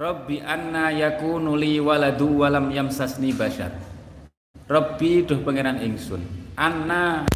Rabbi anna yakunu li waladu walam yamsasni bashar. Rabbi duh pangeran ingsun. Anna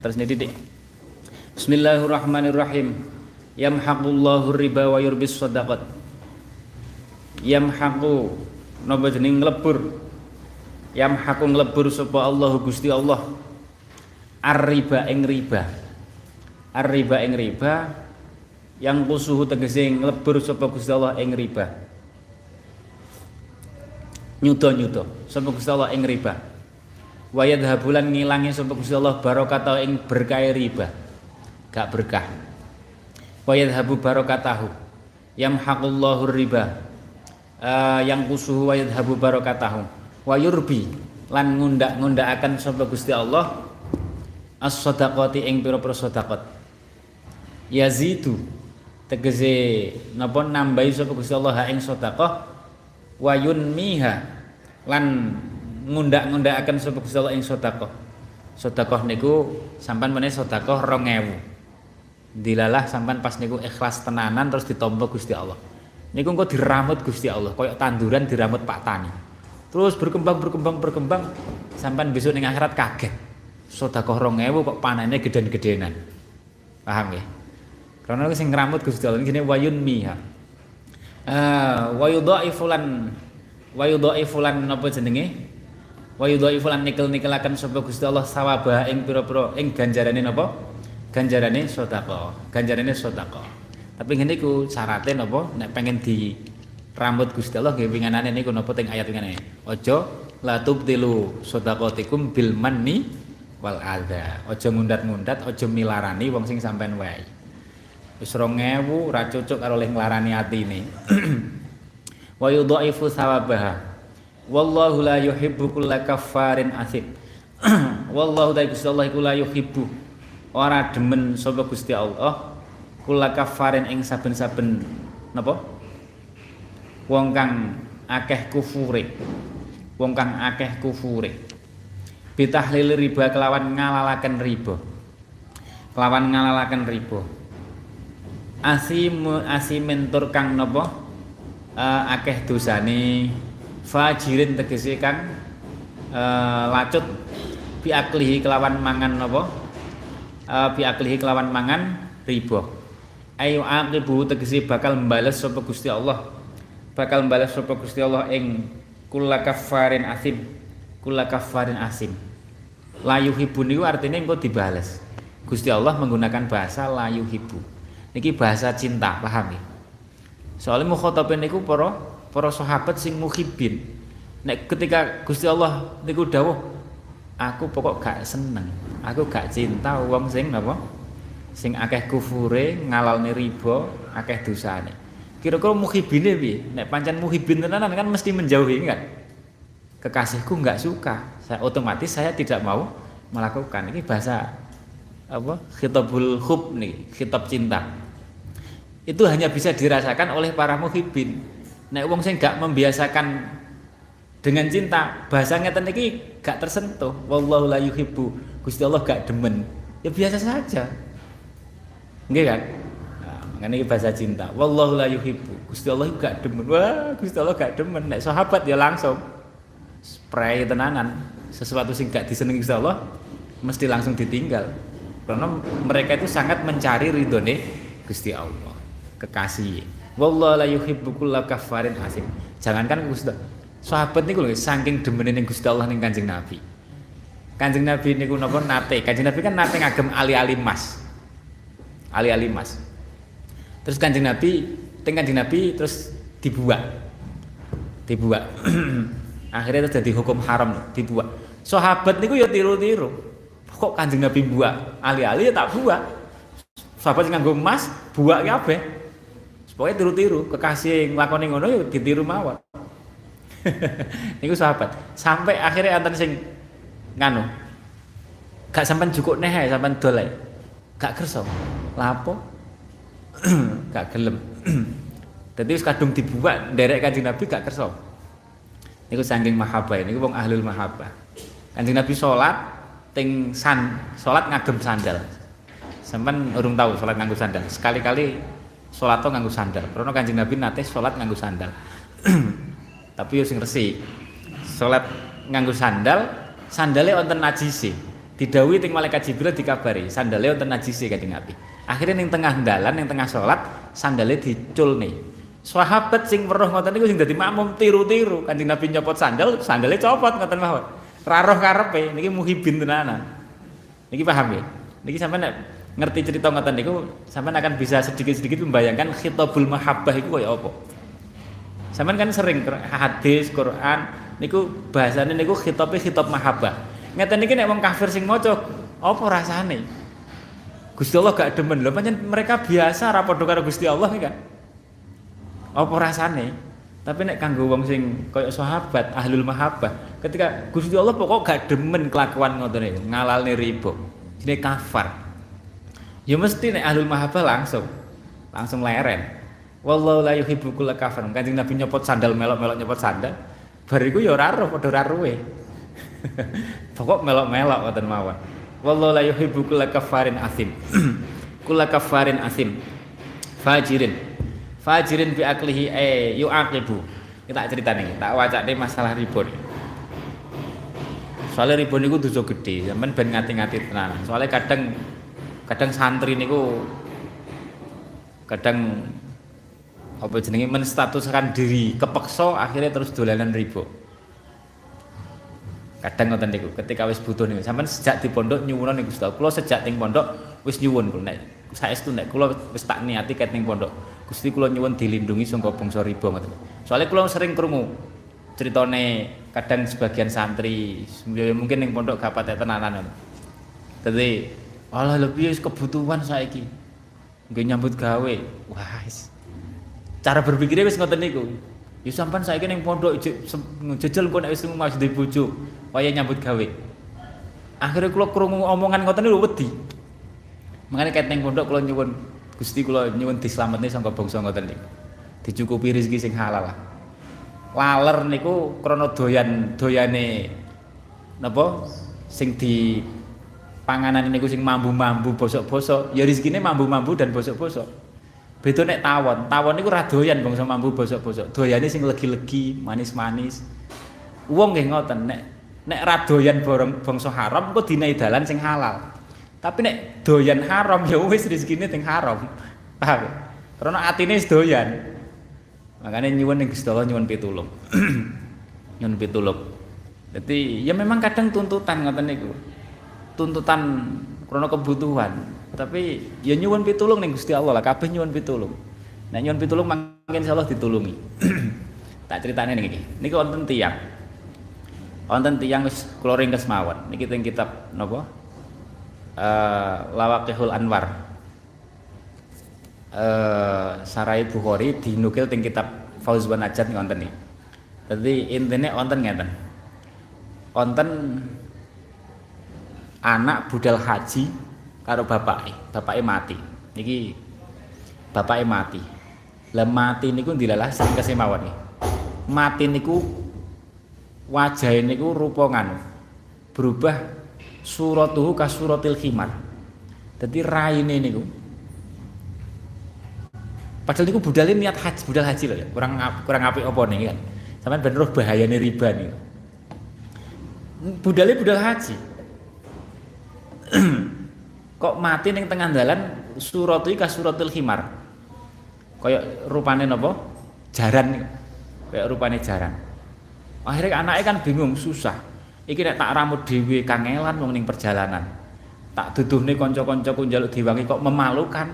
terus ini didik Bismillahirrahmanirrahim. Yamhaqullahu riba wa yurbis sadaqat. Yamhaqu napa jeneng nglebur. Yamhaqu nglebur sapa Allah Gusti Allah. Ar-riba ing riba. Ar-riba ing riba. Yang kusuhu tegese nglebur sapa Gusti Allah ing riba. Nyuda-nyuda sapa Gusti Allah ing riba wa yadhabulan ngilangi sapa Gusti Allah barokah ing berkah riba. Gak berkah. Wa yadhabu barokatahu. Yamhaqullahu riba. Uh, yang kusuhu wa yadhabu barokatahu. Wa yurbi lan ngundak-ngundakaken sapa Gusti Allah as-sadaqati ing pira-pira sedekah yazidu. Tegese napa nambahi sapa Gusti Allah ing sedekah wa yunmiha lan ngundak-ngundakaken sapa Gusti Allah ing sedekah. Niku sampean meneh sedekah 2000 dilalah sampean pas niku ikhlas tenanan terus ditampa Gusti Allah. Niku engko diramut Gusti Allah koyok tanduran diramut Pak Tani. Terus berkembang berkembang berkembang sampai besok ning akhirat kaget. Sedekah 2000 kok panennya geden-gedenan. Paham ya karena sing ngramut Gusti Allah ini wayun miha. Uh, lan wa yudhaifu lan napa jenenge wa yudhaifu lan nikel-nikelaken sapa Gusti Allah sawabah ing pira-pira ing ganjarane napa ganjarane sedekah ganjarane sedekah tapi ngene iku syaraté napa nek pengen di rambut Gusti Allah nggih winganane niku napa teng ayat ngene. Aja la tubtilu shadaqatikum bil manni wal adza. Aja ngundat-ngundat, aja milarani wong sing sampean wae. Wis 2000 ra cocok karo oleh nglarani atine. Wa yudhaifu sawabaha. Wallahu la yuhibbu kulla kaffarin asim. Wallahu ta Gusti Allah iku yuhibbu ora demen sapa Gusti Allah kula kafarin ing saben-saben napa? Wong kang akeh kufure. Wong kang akeh kufure. Bitahlil riba kelawan ngalalaken riba. Kelawan ngalalaken riba. Asim asimentur kang napa? Uh, akeh dosane fajirin tegese kang uh, lacut. Biaklihi kelawan mangan napa? Uh, biaklihi kelawan mangan riba. Ayu aqibu tegese bakal mbales sapa Gusti Allah. Bakal mbales sapa Gusti Allah ing kula kafarin asim. Kula kafarin asim. Layu hibu niku artinya engko dibales. Gusti Allah menggunakan bahasa layu hibu niki bahasa cinta paham ya? Soalnya mukhotabin niku para para sahabat sing muhibin. Nek ketika Gusti Allah niku dawuh aku pokok gak seneng aku gak cinta wong sing napa sing akeh kufure ngalalne riba akeh dosane. Kira-kira muhibine piye? Nek pancen muhibin tenanan kan mesti menjauhi kan kekasihku nggak suka. Saya otomatis saya tidak mau melakukan. Ini bahasa apa? Khitabul hub nih khitab cinta. Itu hanya bisa dirasakan oleh para muhibin nek wong sing gak membiasakan dengan cinta bahasa ngeten iki gak tersentuh wallahu la yuhibbu Gusti Allah gak demen ya biasa saja Nggih kan? Nah, bahasa cinta. Wallahu la yuhibbu. Gusti Allah gak demen. Wah, Gusti Allah gak demen. Nek sahabat ya langsung spray tenanan. Sesuatu sing gak disenengi Gusti Allah mesti langsung ditinggal. Karena mereka itu sangat mencari ridhone Gusti Allah. Kekasih. Wallahu la yuhibbu kulla kafarin asim. Jangankan Gusti sahabat niku lho saking demene ning Gusti Allah ning Kanjeng Nabi. Kanjeng Nabi niku napa? Nate? Kanjeng Nabi kan nate ngagem ali-ali mas. Ali-ali mas. Terus kanjeng nabi teng kanjeng nabi terus dibuat dibuat akhirnya terus jadi hukum haram dibuat sahabat niku ya tiru-tiru. Kok kanjeng nabi buat ali-ali ya tak buat sahabat nganggo emas buat kabeh pokoknya tiru-tiru kekasih nglakoni ngono ya ditiru mawon. Niku sahabat. Sampai akhirnya antar sing nganu gak sampai cukup neh sampai dolai gak kerso lapo? Gak gelem. Dadi wis kadung dibuat nderek Kanjeng Nabi gak kersa. Niku saking mahabbah niku wong ahlul mahabbah. Kanjeng Nabi salat ting san salat ngagem sandal. Sampean urung tahu salat nganggo sandal. Sekali-kali salat nganggo sandal karena Kanjeng Nabi nate salat nganggo sandal tapi yo sing resik salat nganggo sandal sandale wonten najise Didawi ting malaikat Jibril dikabari sandale wonten najise Kanjeng Nabi. Akhirnya ning tengah dalan ning tengah salat sandale diculne. Sahabat sing weruh ngoten niku sing dadi makmum tiru-tiru Kanjeng Nabi nyopot sandal, sandale copot ngoten mawon. Ra roh karepe niki muhibin tenanan. Niki paham ya? Niki sampean ngerti cerita ngoten niku sampean akan bisa sedikit-sedikit membayangkan khitabul mahabbah iku kaya apa. Sampean kan sering hadis, Quran niku bahasane niku khitabe khitab mahabbah. Ngeten iki nek wong kafir sing maca apa rasane? Gusti Allah gak demen lho pancen mereka biasa ra padha karo Gusti Allah kan. Apa rasane? Tapi nek kanggo wong sing kaya sahabat ahlul mahabbah, ketika Gusti Allah pokok gak demen kelakuan ngoten niku, ngalalne riba. Jenenge kafar. Ya mesti nek ahlul mahabbah langsung langsung leren. Wallahu la yuhibbu kulla kafir. Kanjeng Nabi nyopot sandal melok-melok nyopot sandal. Bariku ya ora roh padha ora Pokok melok-melok ngoten mawon. Wallahu la yuhibbu kulla kafarin asim. kulla kafarin asim. Fajirin. Fajirin bi aklihi eh yu'aqibu. Kita cerita nih, tak wacak nih masalah ribon. Soalnya ribon itu dosa gede, zaman ben ngati-ngati tenan. Soalnya kadang kadang santri niku kadang apa jenenge menstatuskan diri kepeksa akhirnya terus dolanan ribo kadang ngoten niku ketika wis butuh niku. Sampean sejak di pondok nyuwun niku Gusti kula sejak ting pondok wis nyuwun kula. Nek saestu nek kula wis tak niati ket ning pondok Gusti kula nyuwun dilindungi saka bangsa riba ngoten soalnya kula sering krungu ceritane kadang sebagian santri mungkin ning pondok gak patek tenanan dadi Allah lebih kebutuhan saiki nggih nyambut gawe wah cara berpikirnya wis ngoten niku Ya sampean saiki ning pondok jejel kok nek wis masjid bojo waya nyambut gawe. Akhirnya kula krungu omongan ngoten niku wedi. Mangane ket ning pondok kula nyuwun Gusti kula nyuwun dislametne sangka bangsa ngoten niku. Dicukupi rezeki sing halal lah. Laler niku krana doyan doyane napa sing di panganan niku sing mambu-mambu bosok-bosok, ya rezekine mambu-mambu dan bosok-bosok. Beda nek tawon, tawon niku ra doyan bangsa mambu bosok-bosok. Doyane sing legi-legi, manis-manis. Wong nggih ngoten nek nek ra doyan borong bangsa haram kok dinai dalan sing halal. Tapi nek doyan haram ya wis rezekine teng haram. Paham? Karena atine doyan. Makanya nyuwun ning Gusti Allah nyuwun pitulung. nyuwun pitulung. Jadi ya memang kadang tuntutan ngoten niku. Tuntutan krana kebutuhan. Tapi ya nyuwun pitulung ning Gusti Allah lah, kabeh nyuwun pitulung. Nek nyuwun pitulung mangken insyaallah ditulungi. tak critane niki. Niki wonten tiyang wonten tiyang wis kula ringkes mawon niki teng kitab napa uh, Lawaqihul Anwar uh, Sarai Bukhari dinukil teng kitab Fauzwan Najat wonten niki dadi intine wonten ngeten wonten anak budal haji karo bapake. Bapake mati. Niki bapake mati. Lah mati niku dilalah sing kesemawon mati niku wajah ini ku rupa nganu? Berubah suratuhu ka suratil khimar. Dadi raine niku. Padahal niku budale niat haji budal haji loh ya kurang kurang apik apa nih kan? Sampean ben roh bahayane riba nih budale budal haji kok mati ning tengah dalan suratu ka suratil khimar. Kaya rupane napa? Jaran kaya rupane jaran. Akhirnya anaknya kan bingung susah. Iki nek tak rambut dhewe kangelan wong ning perjalanan. Tak duduhne kanca-kancaku njaluk diwangi kok memalukan.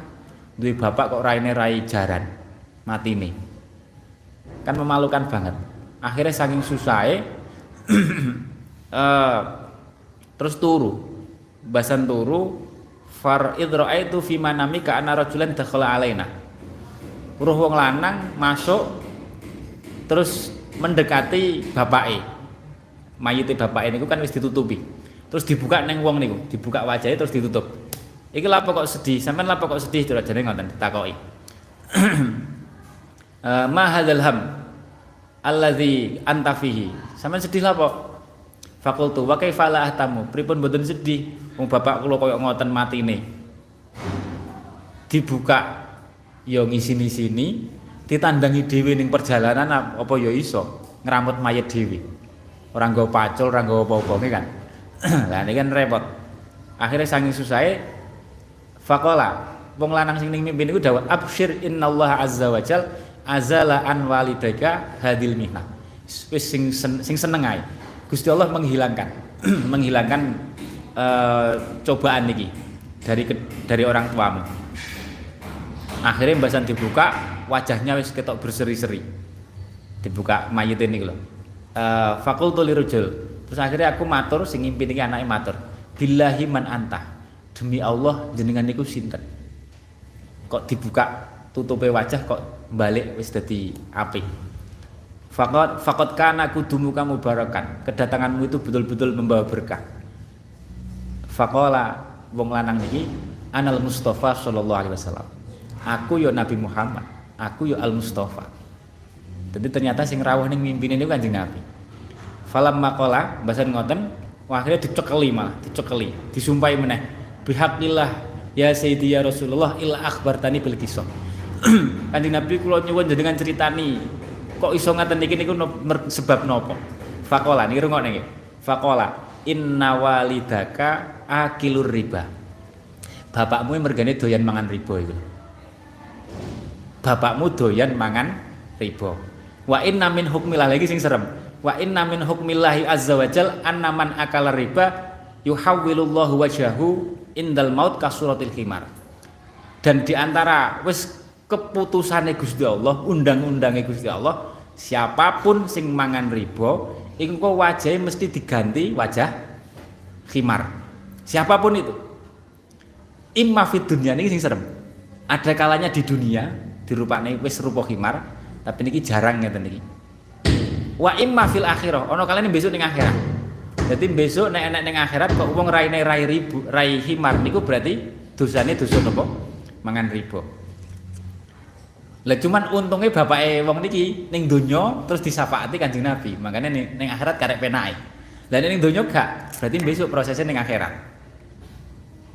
Duwe bapak kok raine rai jaran. Mati nih kan memalukan banget. Akhirnya saking susahnya uh, terus turu basan turu far idra'aitu fi manami ka ana rajulan dakhala alaina ruh wong lanang masuk terus mendekati bapake. Mayite bapake niku kan wis ditutupi. Terus dibuka neng wong niku, dibuka wajahnya terus ditutup. Iki lapo kok sedih? Sampeyan lapo kok sedih derajane ngoten ditakoki. uh, Ma hadzal ham alladzi anta fihi. Sampeyan sedih lapo? Fakultu wa kaifa la ahtamu? Pripun mboten sedih? Wong bapak kula koyo ngoten matine. Dibuka ya ngisi-sini ditandangi dhewe ning perjalanan apa ya iso ngramut mayit dhewe. Ora nggo pacul, ora nggo apa-apa kan. Lah ini kan repot. Akhirnya saking susahe faqala wong lanang sing ning mimpin iku dawuh absyir innallaha azza wajal azala an walidayka hadil mihnah. Wis sing sing seneng ae. Gusti Allah menghilangkan menghilangkan uh, cobaan niki dari dari orang tuamu. Akhirnya mbasan dibuka, wajahnya wis ketok berseri-seri. Dibuka mayit ini lho. Uh, fakultu lirujul. Terus akhirnya aku matur sing ngimpi niki anake matur. Billahi man anta. Demi Allah jenengan niku sinten? Kok dibuka tutupe wajah kok balik wis dadi apik. Fakot fakot kana kamu barakan. Kedatanganmu itu betul-betul membawa berkah. Fakola wong lanang niki anal Mustafa sallallahu alaihi wasallam. Aku yo Nabi Muhammad, aku yo Al Mustafa. Jadi ternyata sing rawuh ning mimpine niku Kanjeng Nabi. Falam makola bahasan ngoten, akhirnya dicekeli malah, dicekeli, disumpahi meneh. Bihaqillah ya Sayyidi ya Rasulullah illa akhbartani bil kisah Kanjeng Nabi kula nyuwun jenengan critani kok iso ngaten iki niku sebab nopo? Fakola niki rungokne nggih. Fakola inna walidaka akilur riba. Bapakmu mergane doyan mangan riba iku. Bapakmu doyan mangan riba. Wa inna min hukmillah lagi sing serem. Wa inna min hukmillahi azza wajal anna man akala riba yuhawwilullahu wajhahu indal maut kasuratil khimar. Dan di antara wis keputusannya Gusti Allah, undang-undangnya Gusti Allah, siapa pun sing mangan riba, iku wajahnya mesti diganti wajah khimar. Siapa pun itu. Imma fid dunia ini sing serem. Ada kalanya di dunia dirupane wis rupa khimar, tapi niki jarang ngeten niki. Wa imma fil akhirah, ana kalane besok ning akhirat. Jadi besok nek enek ning akhirat kok wong raine rai ribu, rai himar niku berarti dosane dosa napa? Mangan riba. Lah cuman untungnya bapak wong niki ning donya terus disafaati Kanjeng Nabi. Makanya ning, ning akhirat karek penake. Lah ning donya gak, berarti besok prosesnya ning akhirat.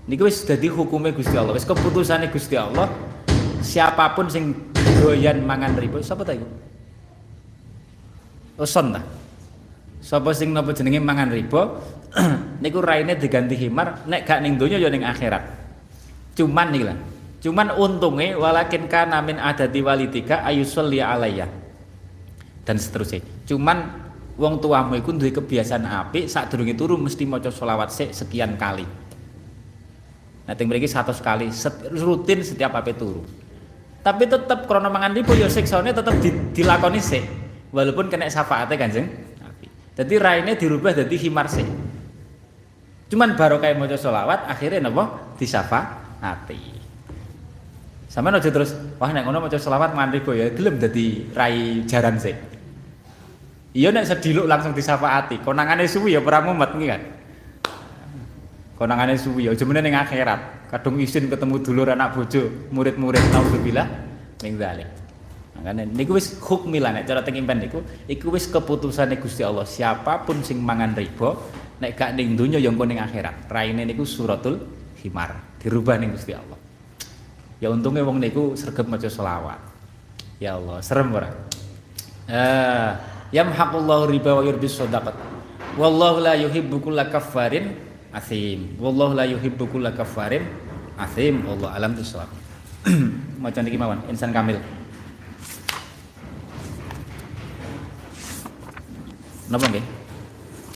Niki wis dadi hukume Gusti Allah, wis keputusane Gusti Allah. Siapa pun sing doyan mangan riba, sapa ta iku? Oson ta? Sapa sing napa jenenge mangan riba, niku raine diganti himar, nek gak ning donya ya ning akhirat. Cuman nih lah, Cuman untungnya walakin kana min adati walidika ayusolli alayya. Dan seterusnya. Cuman wong tuamu iku duwe kebiasaan apik sadurunge turu mesti maca selawat sik sekian kali. Nah, ting mriki 100 kali set, rutin setiap ape turu. Tapi tetap krono mangan ribu ya siksane tetep di, dilakoni sik. Walaupun kena syafaate Kanjeng. Dadi raine dirubah dadi himar sik. Cuman barokah maca selawat akhirnya napa disafaati. Sampeyan aja terus, wah nek ngono maca selawat mangan ribo ya gelem dadi rai jaran sik. Iya nek sediluk langsung disafaati, konangane suwi ya ora mumet iki kan. Konangane suwi ya jemene ning akhirat. Kadung isin ketemu dulur anak bojo, murid-murid naudzubillah ning zalik. Makanya niku wis hukmilah nek cara teng impen niku iku wis keputusane Gusti Allah. Siapa pun sing mangan riba nek gak ning donya ya engko ning akhirat. Raine niku suratul himar, dirubah ning Gusti Allah. Ya untungnya wong niku sregep maca selawat. Ya Allah, serem ora? Eh, yamhaqullahu riba wa yurbis shadaqat. Wallahu la yuhibbu kulla kaffarin asim. Wallahu la yuhibbu kulla kaffarin asim. Allah alam bisawab. Maca niki mawon, insan kamil. Napa nggih?